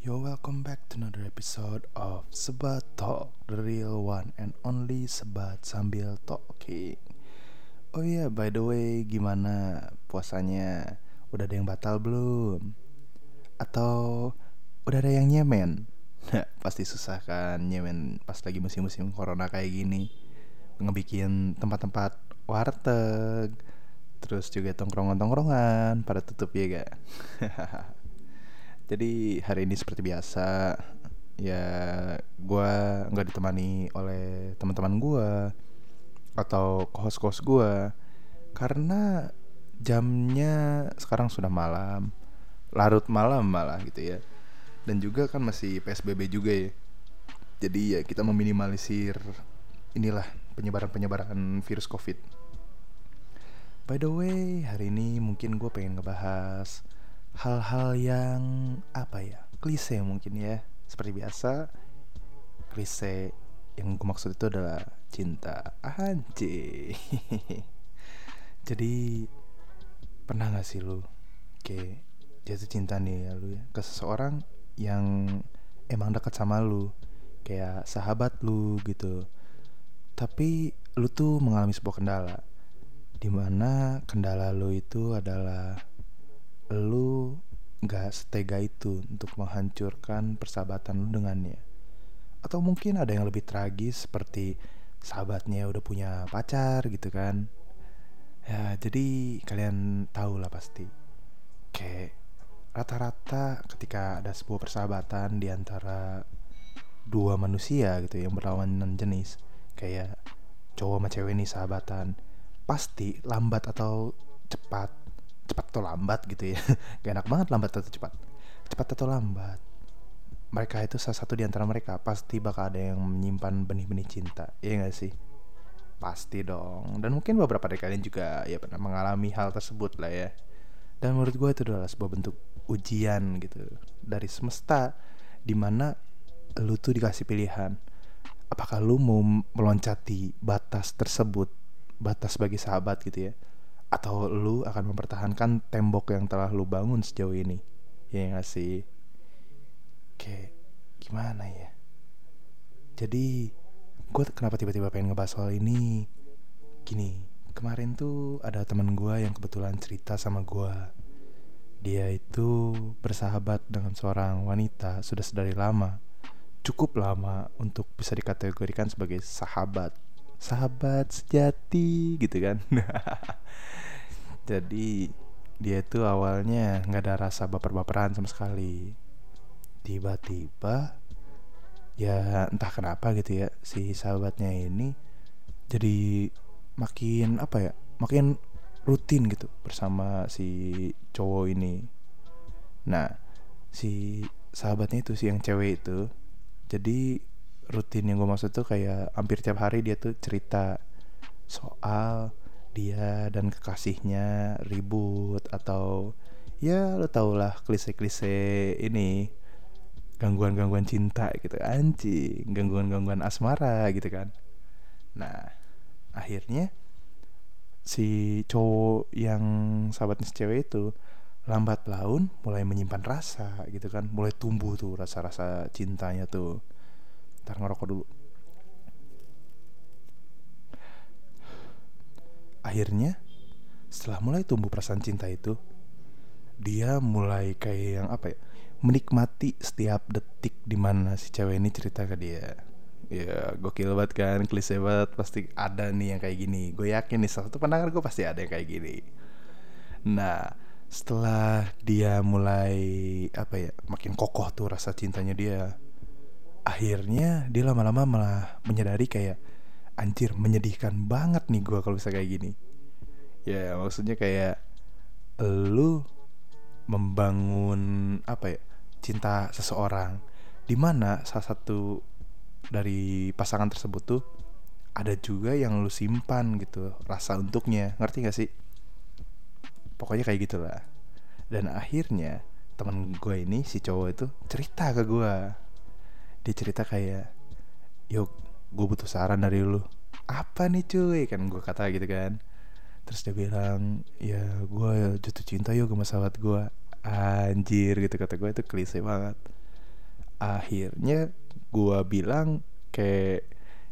Yo, welcome back to another episode of Sebat Talk, the real one and only Sebat sambil talking. Oh iya, by the way, gimana puasanya? Udah ada yang batal belum? Atau udah ada yang nyemen? Pasti susah kan nyemen pas lagi musim-musim corona kayak gini. Ngebikin tempat-tempat warteg, terus juga tongkrongan-tongkrongan pada tutup ya gak? Jadi hari ini seperti biasa ya gue nggak ditemani oleh teman-teman gue atau host-host gue karena jamnya sekarang sudah malam larut malam malah gitu ya. Dan juga kan masih psbb juga ya. Jadi ya kita meminimalisir inilah penyebaran-penyebaran virus covid. By the way hari ini mungkin gue pengen ngebahas hal-hal yang apa ya klise mungkin ya. Seperti biasa klise yang gue maksud itu adalah cinta. Anjir jadi pernah gak sih lu kayak jatuh cinta nih ya lu ya ke seseorang yang emang dekat sama lu kayak sahabat lu gitu. Tapi lu tuh mengalami sebuah kendala di mana kendala lu itu adalah lu gak setega itu untuk menghancurkan persahabatan lu dengannya. Atau mungkin ada yang lebih tragis seperti sahabatnya udah punya pacar gitu kan. Ya jadi kalian tahu lah pasti. Kayak rata-rata ketika ada sebuah persahabatan di antara dua manusia gitu yang berlawanan jenis kayak cowok sama cewek nih sahabatan pasti lambat atau cepat cepat atau lambat gitu ya. Gak enak banget lambat atau cepat. Cepat atau lambat. Mereka itu salah satu di antara mereka pasti bakal ada yang menyimpan benih-benih cinta iya gak sih? Pasti dong. Dan mungkin beberapa dari kalian juga ya pernah mengalami hal tersebut lah ya. Dan menurut gue itu adalah sebuah bentuk ujian gitu dari semesta di mana lu tuh dikasih pilihan. Apakah lu mau meloncati batas tersebut batas bagi sahabat gitu ya atau lu akan mempertahankan tembok yang telah lu bangun sejauh ini? Ya gak sih? Kayak gimana ya? Jadi gue kenapa tiba-tiba pengen ngebahas soal ini? Gini kemarin tuh ada teman gue yang kebetulan cerita sama gue dia itu bersahabat dengan seorang wanita sudah sedari lama cukup lama untuk bisa dikategorikan sebagai sahabat sahabat sejati gitu kan. Jadi dia itu awalnya nggak ada rasa baper-baperan sama sekali. Tiba-tiba ya entah kenapa gitu ya si sahabatnya ini jadi makin apa ya makin rutin gitu bersama si cowok ini. Nah si sahabatnya itu si yang cewek itu jadi rutin yang gue maksud tuh kayak hampir tiap hari dia tuh cerita soal dia dan kekasihnya ribut atau ya lo tau lah klise-klise ini gangguan-gangguan cinta gitu. Anjing gangguan-gangguan asmara gitu kan. Nah akhirnya si cowok yang sahabatnya si cewek itu lambat laun mulai menyimpan rasa gitu kan. Mulai tumbuh tuh rasa-rasa cintanya tuh ntar ngerokok dulu. Akhirnya setelah mulai tumbuh perasaan cinta itu dia mulai kayak yang apa ya menikmati setiap detik di mana si cewek ini cerita ke dia. Ya gokil banget kan klise banget pasti ada nih yang kayak gini. Gue yakin nih salah satu pendengar gue pasti ada yang kayak gini. Nah setelah dia mulai apa ya makin kokoh tuh rasa cintanya dia akhirnya dia lama-lama malah menyadari kayak anjir menyedihkan banget nih gue kalau bisa kayak gini. Ya maksudnya kayak lu membangun apa ya cinta seseorang di mana salah satu dari pasangan tersebut tuh ada juga yang lu simpan gitu rasa untuknya. Ngerti gak sih? Pokoknya kayak gitulah. Dan akhirnya teman gue ini si cowok itu cerita ke gue dia cerita kayak yuk gue butuh saran dari lu. Apa nih cuy? Kan gue kata gitu kan. Terus dia bilang ya gue jatuh cinta yuk sama sahabat gue anjir gitu kata gue itu klise banget. Akhirnya gue bilang kayak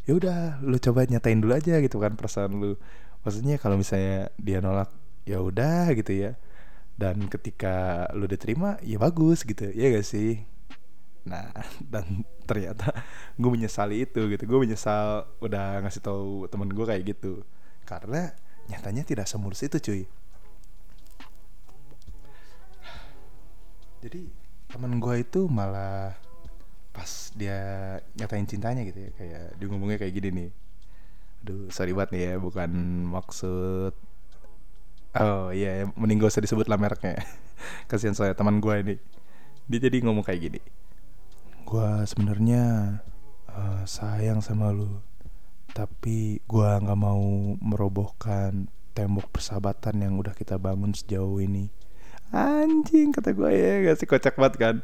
ya udah lu coba nyatain dulu aja gitu kan perasaan lu. Maksudnya kalau misalnya dia nolak ya udah gitu ya. Dan ketika lu diterima ya bagus gitu. Ya gak sih nah dan ternyata gue menyesali itu gitu. Gue menyesal udah ngasih tahu temen gue kayak gitu. Karena nyatanya tidak semulus itu cuy. Jadi temen gue itu malah pas dia nyatain cintanya gitu ya kayak dia ngomongnya kayak gini nih. Aduh sorry banget nih ya bukan maksud oh iya yeah, mending gak usah disebut lah mereknya. Kasihan saya teman gue ini. Dia jadi ngomong kayak gini gue sebenarnya uh, sayang sama lu. Tapi gue nggak mau merobohkan tembok persahabatan yang udah kita bangun sejauh ini. Anjing kata gue ya gak sih? Kocak banget kan?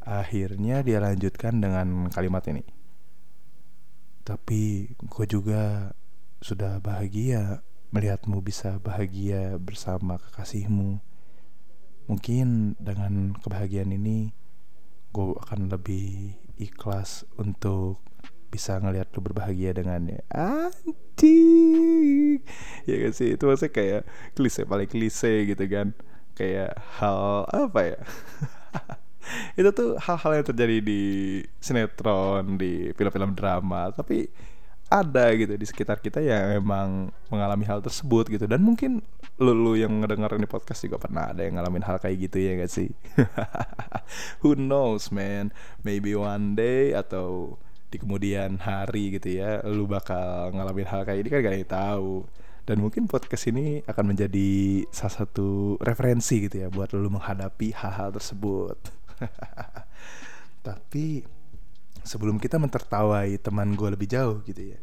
Akhirnya dia lanjutkan dengan kalimat ini. Tapi gue juga sudah bahagia melihatmu bisa bahagia bersama kekasihmu. Mungkin dengan kebahagiaan ini gue akan lebih ikhlas untuk bisa ngelihat lu berbahagia dengannya anjing. Ya gak sih? Itu maksudnya kayak klise paling klise gitu kan. Kayak hal apa ya? Itu tuh hal-hal yang terjadi di sinetron di film-film drama. Tapi ada gitu di sekitar kita yang emang mengalami hal tersebut gitu. Dan mungkin lu, yang ngedenger ini podcast juga pernah ada yang ngalamin hal kayak gitu ya gak sih who knows man? Maybe one day atau di kemudian hari gitu ya lu bakal ngalamin hal kayak ini kan gak ada yang tahu. Dan mungkin podcast ini akan menjadi salah satu referensi gitu ya buat lu menghadapi hal-hal tersebut. Tapi sebelum kita mentertawai teman gue lebih jauh gitu ya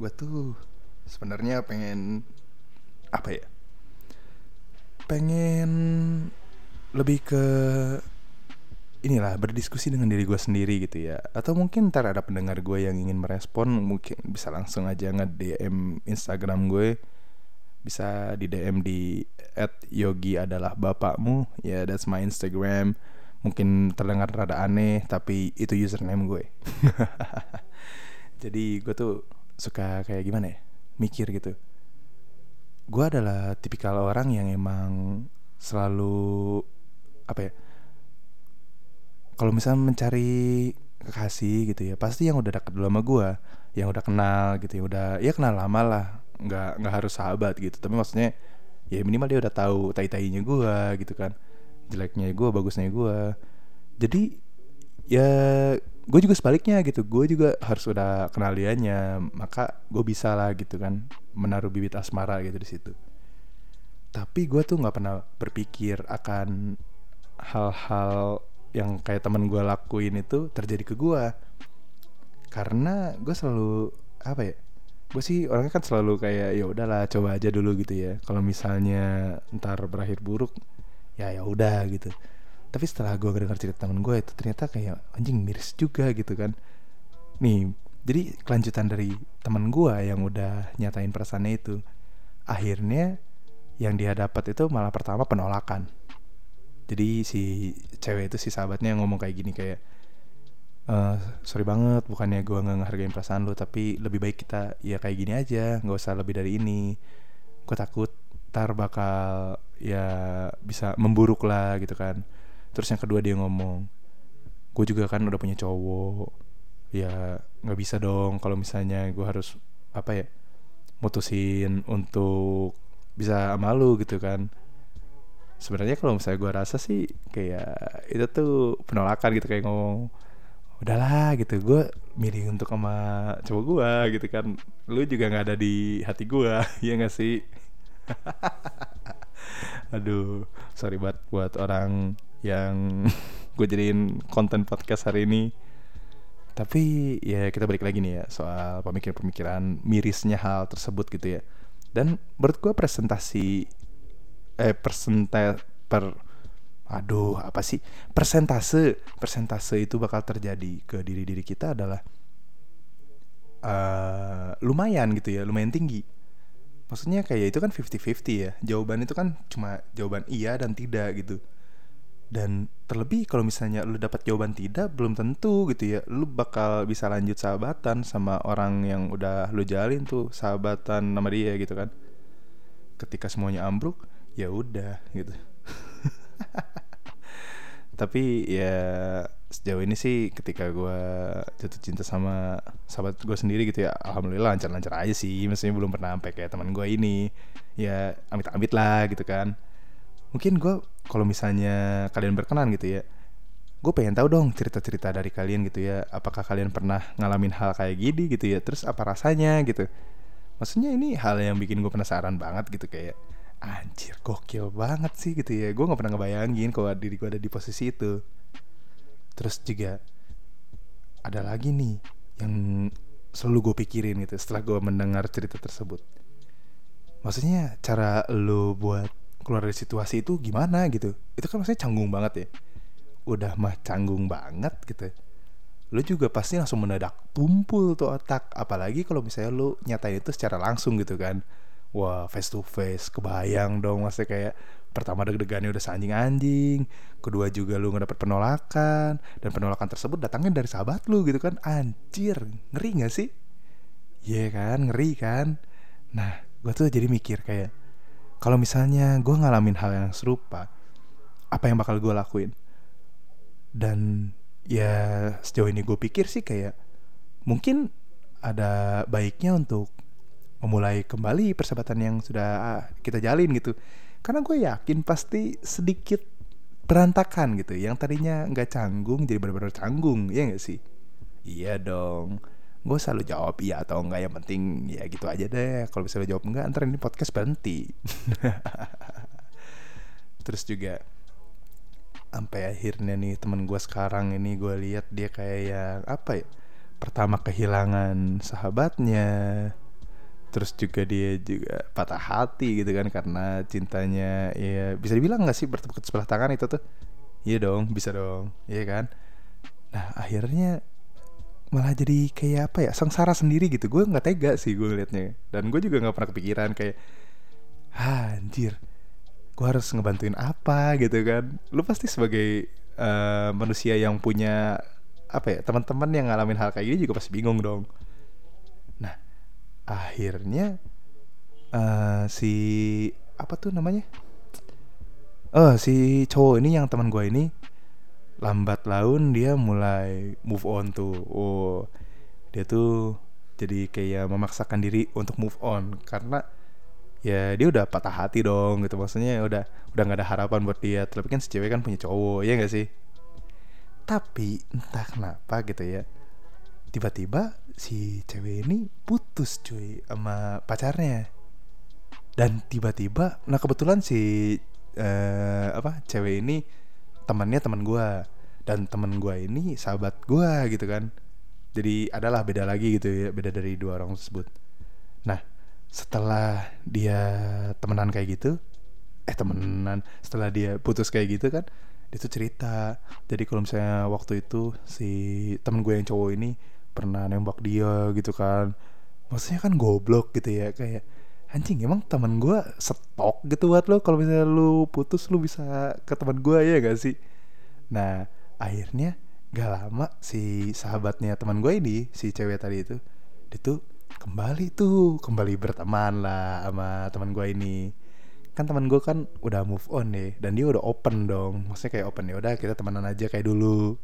gue tuh sebenarnya pengen apa ya pengen lebih ke inilah berdiskusi dengan diri gue sendiri gitu ya. Atau mungkin ntar ada pendengar gue yang ingin merespon mungkin bisa langsung aja nge DM Instagram gue. Bisa di DM di at yogi adalah bapakmu. Ya that's my Instagram. Mungkin terdengar rada aneh tapi itu username gue. Jadi gue tuh suka kayak gimana ya? Mikir gitu. Gue adalah tipikal orang yang emang selalu apa ya kalau misalnya mencari kekasih gitu ya pasti yang udah deket dulu sama gue yang udah kenal gitu ya udah ya kenal lama lah nggak nggak harus sahabat gitu. Tapi maksudnya ya minimal dia udah tahu tai tainya gue gitu kan jeleknya gue bagusnya gue jadi ya gue juga sebaliknya gitu gue juga harus udah kenal dianya maka gue bisa lah gitu kan menaruh bibit asmara gitu di situ. Tapi gue tuh nggak pernah berpikir akan hal-hal yang kayak teman gue lakuin itu terjadi ke gue karena gue selalu apa ya gue sih orangnya kan selalu kayak ya udahlah coba aja dulu gitu ya. Kalau misalnya ntar berakhir buruk ya ya udah gitu. Tapi setelah gue dengar cerita temen gue itu ternyata kayak anjing miris juga gitu kan. Nih jadi kelanjutan dari temen gue yang udah nyatain perasaannya itu akhirnya yang dia dapat itu malah pertama penolakan jadi si cewek itu si sahabatnya ngomong kayak gini kayak e, sorry banget bukannya gue nggak ngehargain perasaan lo tapi lebih baik kita ya kayak gini aja nggak usah lebih dari ini. Gue takut ntar bakal ya bisa memburuk lah gitu kan. Terus yang kedua dia ngomong gue juga kan udah punya cowok ya nggak bisa dong kalau misalnya gue harus apa ya mutusin untuk bisa malu gitu kan sebenarnya kalau misalnya gue rasa sih kayak itu tuh penolakan gitu kayak ngomong udahlah gitu. Gue milih untuk sama cowok gue gitu kan. Lu juga nggak ada di hati gue ya nggak sih? Aduh sorry banget buat orang yang gue jadiin konten podcast hari ini. Tapi ya kita balik lagi nih ya soal pemikiran-pemikiran mirisnya hal tersebut gitu ya. Dan menurut gue presentasi eh persenta per aduh apa sih? Persentase persentase itu bakal terjadi ke diri diri kita adalah uh, lumayan gitu ya lumayan tinggi. Maksudnya kayak itu kan 50-50 ya. Jawaban itu kan cuma jawaban iya dan tidak gitu. Dan terlebih kalau misalnya lu dapat jawaban tidak belum tentu gitu ya lu bakal bisa lanjut sahabatan sama orang yang udah lu jalin tuh sahabatan sama dia gitu kan. Ketika semuanya ambruk ya udah gitu. Tapi ya sejauh ini sih ketika gue jatuh cinta sama sahabat gue sendiri gitu ya alhamdulillah lancar-lancar aja sih. Maksudnya belum pernah sampai kayak teman gue ini. Ya amit-amit lah gitu kan. Mungkin gue kalau misalnya kalian berkenan gitu ya gue pengen tahu dong cerita-cerita dari kalian gitu ya. Apakah kalian pernah ngalamin hal kayak gini gitu ya? Terus apa rasanya gitu? Maksudnya ini hal yang bikin gue penasaran banget gitu kayak anjir gokil banget sih gitu ya. Gue nggak pernah ngebayangin kalau diri gue ada di posisi itu. Terus juga ada lagi nih yang selalu gue pikirin gitu setelah gue mendengar cerita tersebut. Maksudnya cara lo buat keluar dari situasi itu gimana gitu? Itu kan maksudnya canggung banget ya. Udah mah canggung banget gitu. Lo juga pasti langsung mendadak tumpul tuh otak. Apalagi kalau misalnya lo nyatain itu secara langsung gitu kan wah face to face kebayang dong. Maksudnya kayak pertama deg-degannya udah sanjing anjing kedua juga lu nggak dapet penolakan dan penolakan tersebut datangnya dari sahabat lu gitu kan. Anjir ngeri gak sih? Iya yeah, kan ngeri kan? Nah gue tuh jadi mikir kayak kalau misalnya gue ngalamin hal yang serupa apa yang bakal gue lakuin? Dan ya sejauh ini gue pikir sih kayak mungkin ada baiknya untuk memulai kembali persahabatan yang sudah ah, kita jalin gitu. Karena gue yakin pasti sedikit berantakan gitu. Yang tadinya nggak canggung jadi benar-benar canggung ya nggak sih? Iya dong. Gue selalu jawab iya atau enggak yang penting ya gitu aja deh. Kalau misalnya jawab enggak ntar ini podcast berhenti. Terus juga sampai akhirnya nih teman gue sekarang ini gue lihat dia kayak yang apa ya pertama kehilangan sahabatnya terus juga dia juga patah hati gitu kan karena cintanya ya bisa dibilang nggak sih bertepuk sebelah tangan itu tuh? Iya dong bisa dong iya kan? Nah akhirnya malah jadi kayak apa ya sengsara sendiri gitu. Gue nggak tega sih gue liatnya dan gue juga nggak pernah kepikiran kayak anjir gue harus ngebantuin apa? gitu kan. Lu pasti sebagai uh, manusia yang punya apa ya teman-teman yang ngalamin hal kayak gini juga pasti bingung dong akhirnya uh, si apa tuh namanya? Oh si cowok ini yang teman gue ini lambat laun dia mulai move on tuh. Oh dia tuh jadi kayak memaksakan diri untuk move on karena ya dia udah patah hati dong gitu. Maksudnya udah udah nggak ada harapan buat dia. Tapi kan si cewek kan punya cowok ya gak sih? Tapi entah kenapa gitu ya tiba-tiba si cewek ini putus cuy sama pacarnya. Dan tiba-tiba nah kebetulan si uh, apa cewek ini temannya teman gue dan teman gue ini sahabat gue gitu kan. Jadi adalah beda lagi gitu ya beda dari dua orang tersebut. Nah setelah dia temenan kayak gitu eh temenan setelah dia putus kayak gitu kan dia tuh cerita. Jadi kalau misalnya waktu itu si temen gue yang cowok ini pernah nembak dia gitu kan. Maksudnya kan goblok gitu ya kayak anjing emang teman gue stok gitu buat lo? Kalau misalnya lu putus lu bisa ke teman gue ya gak sih? Nah akhirnya gak lama si sahabatnya teman gue ini si cewek tadi itu dia tuh kembali tuh kembali berteman lah sama teman gue ini. Kan teman gue kan udah move on deh dan dia udah open dong. Maksudnya kayak open ya udah kita temenan aja kayak dulu.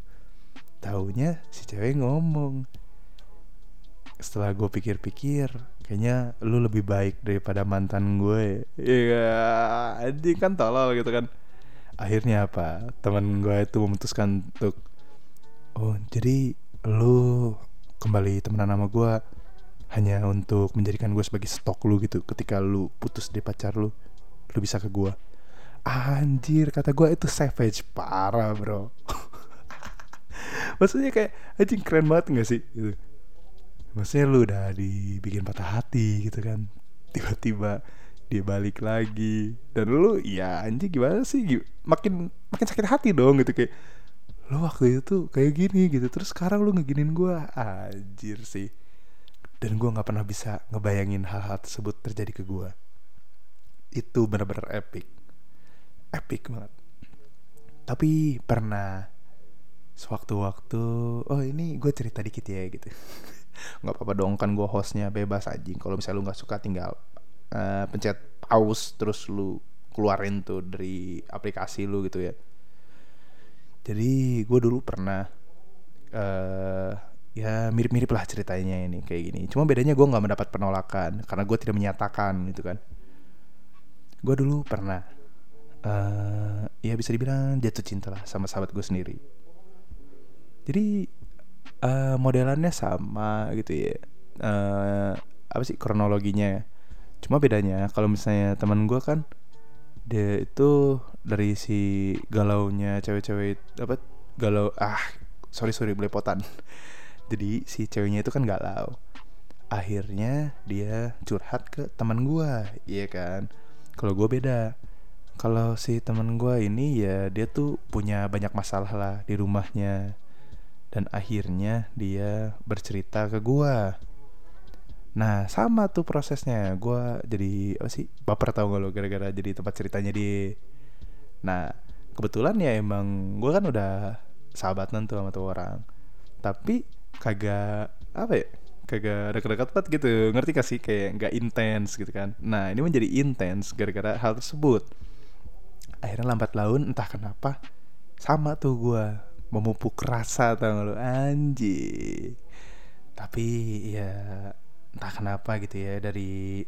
Taunya si cewek ngomong setelah gue pikir-pikir kayaknya lu lebih baik daripada mantan gue. Iya anjing kan tolol gitu kan. Akhirnya apa? Teman gue itu memutuskan untuk oh jadi lu kembali temenan sama gue hanya untuk menjadikan gue sebagai stok lu gitu ketika lu putus dari pacar lu? Lu bisa ke gue anjir kata gue itu savage parah bro. Maksudnya kayak anjing keren banget gak sih? Gitu maksudnya lu udah dibikin patah hati gitu kan. Tiba-tiba dia balik lagi. Dan lu ya anjing gimana sih? Makin makin sakit hati dong gitu kayak lu waktu itu kayak gini gitu terus sekarang lu ngeginin gue anjir sih. Dan gue nggak pernah bisa ngebayangin hal-hal tersebut terjadi ke gue itu benar-benar epic. Epic banget. Tapi pernah sewaktu-waktu oh ini gue cerita dikit ya gitu nggak apa-apa dong kan gue hostnya bebas aja kalau misalnya lu nggak suka tinggal uh, pencet pause terus lu keluarin tuh dari aplikasi lu gitu ya. Jadi gue dulu pernah uh, ya mirip-mirip lah ceritanya ini kayak gini. Cuma bedanya gue nggak mendapat penolakan karena gue tidak menyatakan gitu kan. Gue dulu pernah uh, ya bisa dibilang jatuh cinta lah sama sahabat gue sendiri. Jadi uh, modelannya sama gitu ya. Uh, apa sih kronologinya cuma bedanya kalau misalnya teman gue kan dia itu dari si galaunya cewek-cewek apa galau ah sorry sorry belepotan. Jadi si ceweknya itu kan galau. Akhirnya dia curhat ke teman gue iya kan? Kalau gue beda. Kalau si teman gue ini ya dia tuh punya banyak masalah lah di rumahnya dan akhirnya dia bercerita ke gue nah sama tuh prosesnya. Gue jadi apa sih baper tau gak lo gara-gara jadi tempat ceritanya di nah kebetulan ya emang gue kan udah sahabatan tuh sama tuh orang. Tapi kagak apa ya kagak dekat-dekat banget gitu. Ngerti gak sih? Kayak nggak intens gitu kan. Nah ini menjadi intens gara-gara hal tersebut. Akhirnya lambat laun entah kenapa sama tuh gue memupuk rasa tau lu? Anji tapi ya entah kenapa gitu ya dari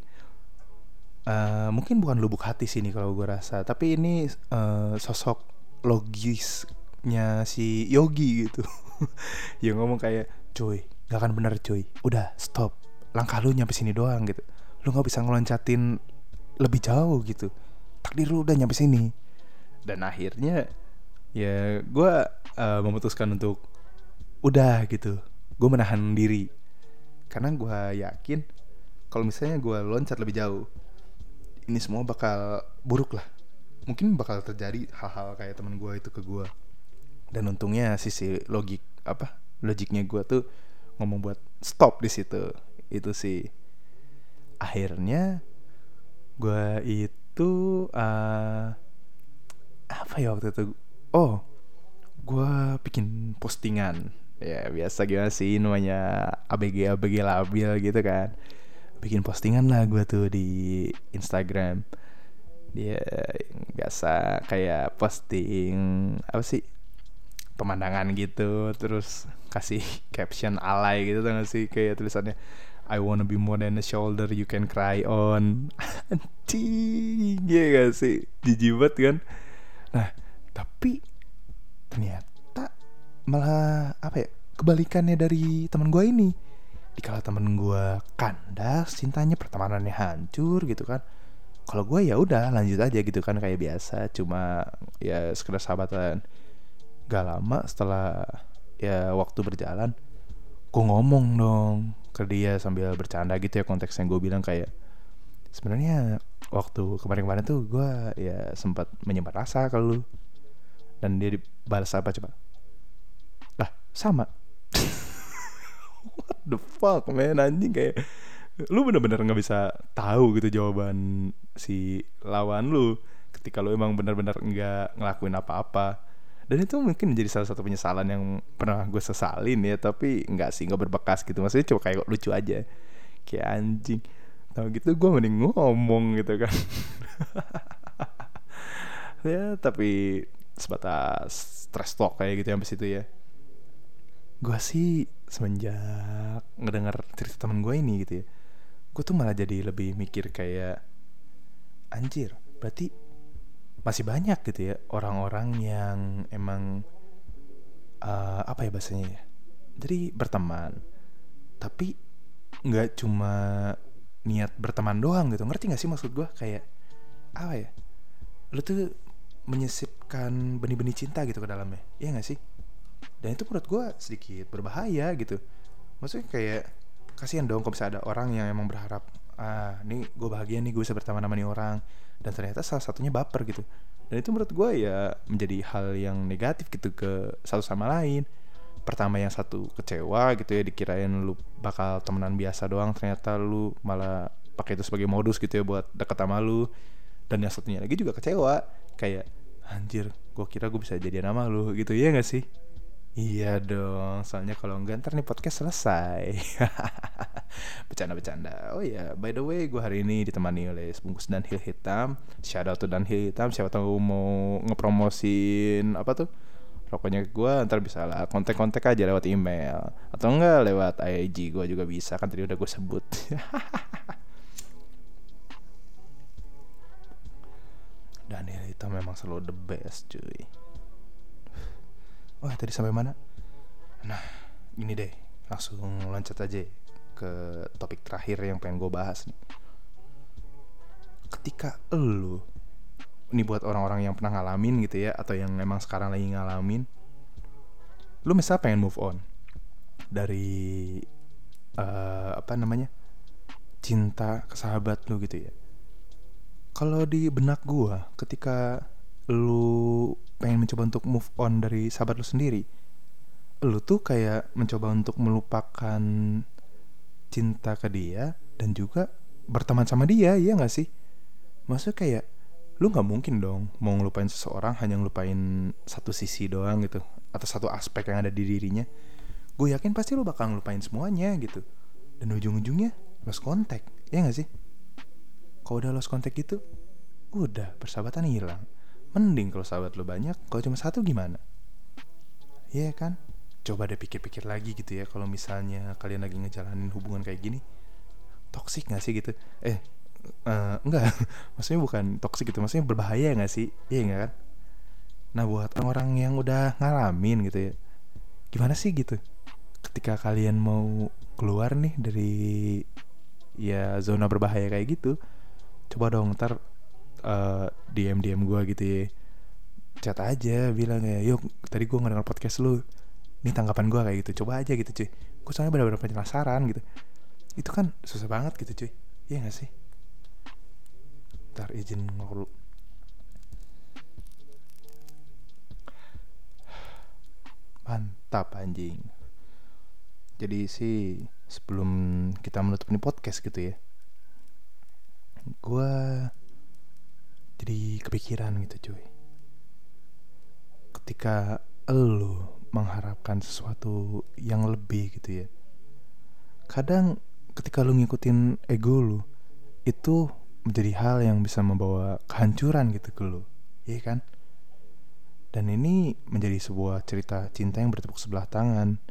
uh, mungkin bukan lubuk hati sih ini kalau gue rasa. Tapi ini uh, sosok logisnya si Yogi gitu. Yang ngomong kayak cuy gak akan bener cuy. Udah stop. Langkah lu nyampe sini doang gitu. Lu nggak bisa ngeloncatin lebih jauh gitu. Takdir lu udah nyampe sini. Dan akhirnya ya gue uh, memutuskan untuk udah gitu gue menahan diri. Karena gue yakin kalau misalnya gue loncat lebih jauh ini semua bakal buruk lah. Mungkin bakal terjadi hal-hal kayak teman gue itu ke gue dan untungnya sisi logik apa logiknya gue tuh ngomong buat stop di situ. Itu sih. Akhirnya gue itu uh, apa ya waktu itu oh gue bikin postingan. Ya biasa gimana sih namanya? Abg abg labil gitu kan. Bikin postingan lah gue tuh di Instagram. Dia biasa kayak posting apa sih pemandangan gitu. Terus kasih caption alay gitu tuh gak sih? Kayak tulisannya I wanna be more than a shoulder you can cry on. Anjing ya gak sih? Jijibat kan? Nah tapi ternyata malah apa ya kebalikannya dari teman gue ini. Dikala temen gue kandas cintanya pertemanannya hancur gitu kan. Kalau gue ya udah lanjut aja gitu kan kayak biasa. Cuma ya sekedar sahabatan. Gak lama setelah ya waktu berjalan gue ngomong dong ke dia sambil bercanda gitu ya konteksnya gue bilang kayak sebenarnya waktu kemarin-kemarin tuh gue ya sempat menyimpan rasa ke lu dan dia dibalas apa coba? Lah sama. What the fuck man? Anjing kayak lu bener-bener nggak bisa tahu gitu jawaban si lawan lu ketika lu emang bener-bener nggak ngelakuin apa-apa. Dan itu mungkin menjadi salah satu penyesalan yang pernah gue sesalin ya tapi nggak sih nggak berbekas gitu. Maksudnya cuma kayak lucu aja. Kayak anjing. Tau gitu gue mending ngomong gitu kan. Ya tapi sebatas stress talk kayak gitu sampai situ ya. Gue sih semenjak ngedengar cerita temen gue ini gitu ya gue tuh malah jadi lebih mikir kayak anjir berarti masih banyak gitu ya orang-orang yang emang uh, apa ya bahasanya ya jadi berteman tapi nggak cuma niat berteman doang gitu. Ngerti gak sih maksud gue kayak apa ya lu tuh menyisipkan benih-benih cinta gitu ke dalamnya. Iya gak sih? Dan itu menurut gue sedikit berbahaya gitu. Maksudnya kayak kasihan dong kalau bisa ada orang yang emang berharap ah nih gue bahagia nih gue bisa berteman sama nih orang. Dan ternyata salah satunya baper gitu. Dan itu menurut gue ya menjadi hal yang negatif gitu ke satu sama lain. Pertama yang satu kecewa gitu ya dikirain lu bakal temenan biasa doang ternyata lu malah pakai itu sebagai modus gitu ya buat deket sama lu. Dan yang satunya lagi juga kecewa kayak anjir gue kira gue bisa jadi nama lu gitu ya gak sih Iya dong, soalnya kalau enggak ntar nih podcast selesai. Bercanda-bercanda. Oh ya, by the way, gue hari ini ditemani oleh sebungkus dan hil hitam. Shout out dan hil hitam. Siapa tahu mau ngepromosin apa tuh? Rokoknya gue ntar bisa lah kontak-kontak aja lewat email atau enggak lewat IG gue juga bisa kan tadi udah gue sebut. dan hil hitam memang selalu the best cuy. Wah tadi sampai mana? Nah ini deh langsung loncat aja ke topik terakhir yang pengen gue bahas nih. Ketika lu ini buat orang-orang yang pernah ngalamin gitu ya atau yang emang sekarang lagi ngalamin, lu misal pengen move on dari uh, apa namanya cinta ke sahabat lu gitu ya. Kalau di benak gue ketika lu pengen mencoba untuk move on dari sahabat lu sendiri lu tuh kayak mencoba untuk melupakan cinta ke dia dan juga berteman sama dia ya gak sih? Maksudnya kayak lu nggak mungkin dong mau ngelupain seseorang hanya ngelupain satu sisi doang gitu atau satu aspek yang ada di dirinya. Gue yakin pasti lu bakal ngelupain semuanya gitu. Dan ujung-ujungnya lost contact ya gak sih kalau udah lost contact gitu udah persahabatan hilang Mending kalau sahabat lo banyak, kalau cuma satu gimana? Iya yeah, kan? Coba deh pikir-pikir lagi gitu ya kalau misalnya kalian lagi ngejalanin hubungan kayak gini. Toksik gak sih gitu? Eh, uh, enggak. maksudnya bukan toksik gitu, maksudnya berbahaya gak sih? Iya yeah, kan? Nah buat orang-orang yang udah ngalamin gitu ya, gimana sih gitu? Ketika kalian mau keluar nih dari ya zona berbahaya kayak gitu, coba dong ntar uh, eh, DM DM gue gitu ya. Chat aja bilang ya yuk tadi gue ngedengar podcast lu. Ini tanggapan gue kayak gitu. Coba aja gitu cuy. Gue soalnya benar-benar penasaran gitu. Itu kan susah banget gitu cuy. Iya gak sih? Ntar izin ngobrol mantap anjing. Jadi sih sebelum kita menutup ini podcast gitu ya gue jadi kepikiran gitu cuy. Ketika lo mengharapkan sesuatu yang lebih gitu ya kadang ketika lo ngikutin ego lo itu menjadi hal yang bisa membawa kehancuran gitu ke lo iya kan? Dan ini menjadi sebuah cerita cinta yang bertepuk sebelah tangan.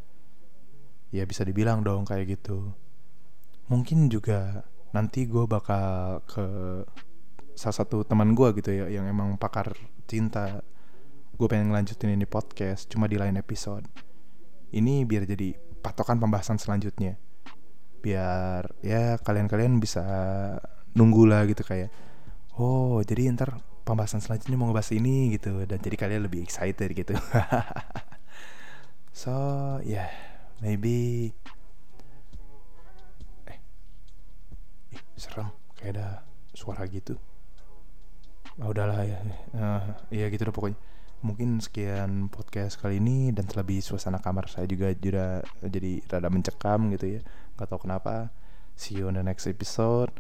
Ya bisa dibilang dong kayak gitu. Mungkin juga nanti gue bakal ke salah satu teman gue gitu ya yang emang pakar cinta. Gue pengen ngelanjutin ini podcast cuma di lain episode. Ini biar jadi patokan pembahasan selanjutnya. Biar ya kalian-kalian bisa nunggu lah gitu kayak oh jadi ntar pembahasan selanjutnya mau ngebahas ini gitu. Dan jadi kalian lebih excited gitu. So yeah maybe serem kayak ada suara gitu. Oh, udahlah ya. Uh, gitu deh pokoknya. Mungkin sekian podcast kali ini dan terlebih suasana kamar saya juga juga jadi rada mencekam gitu ya. Nggak tahu kenapa. See you on the next episode.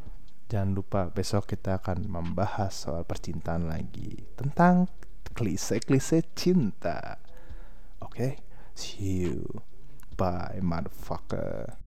Jangan lupa besok kita akan membahas soal percintaan lagi tentang klise-klise cinta. Oke? Okay? see you. Bye motherfucker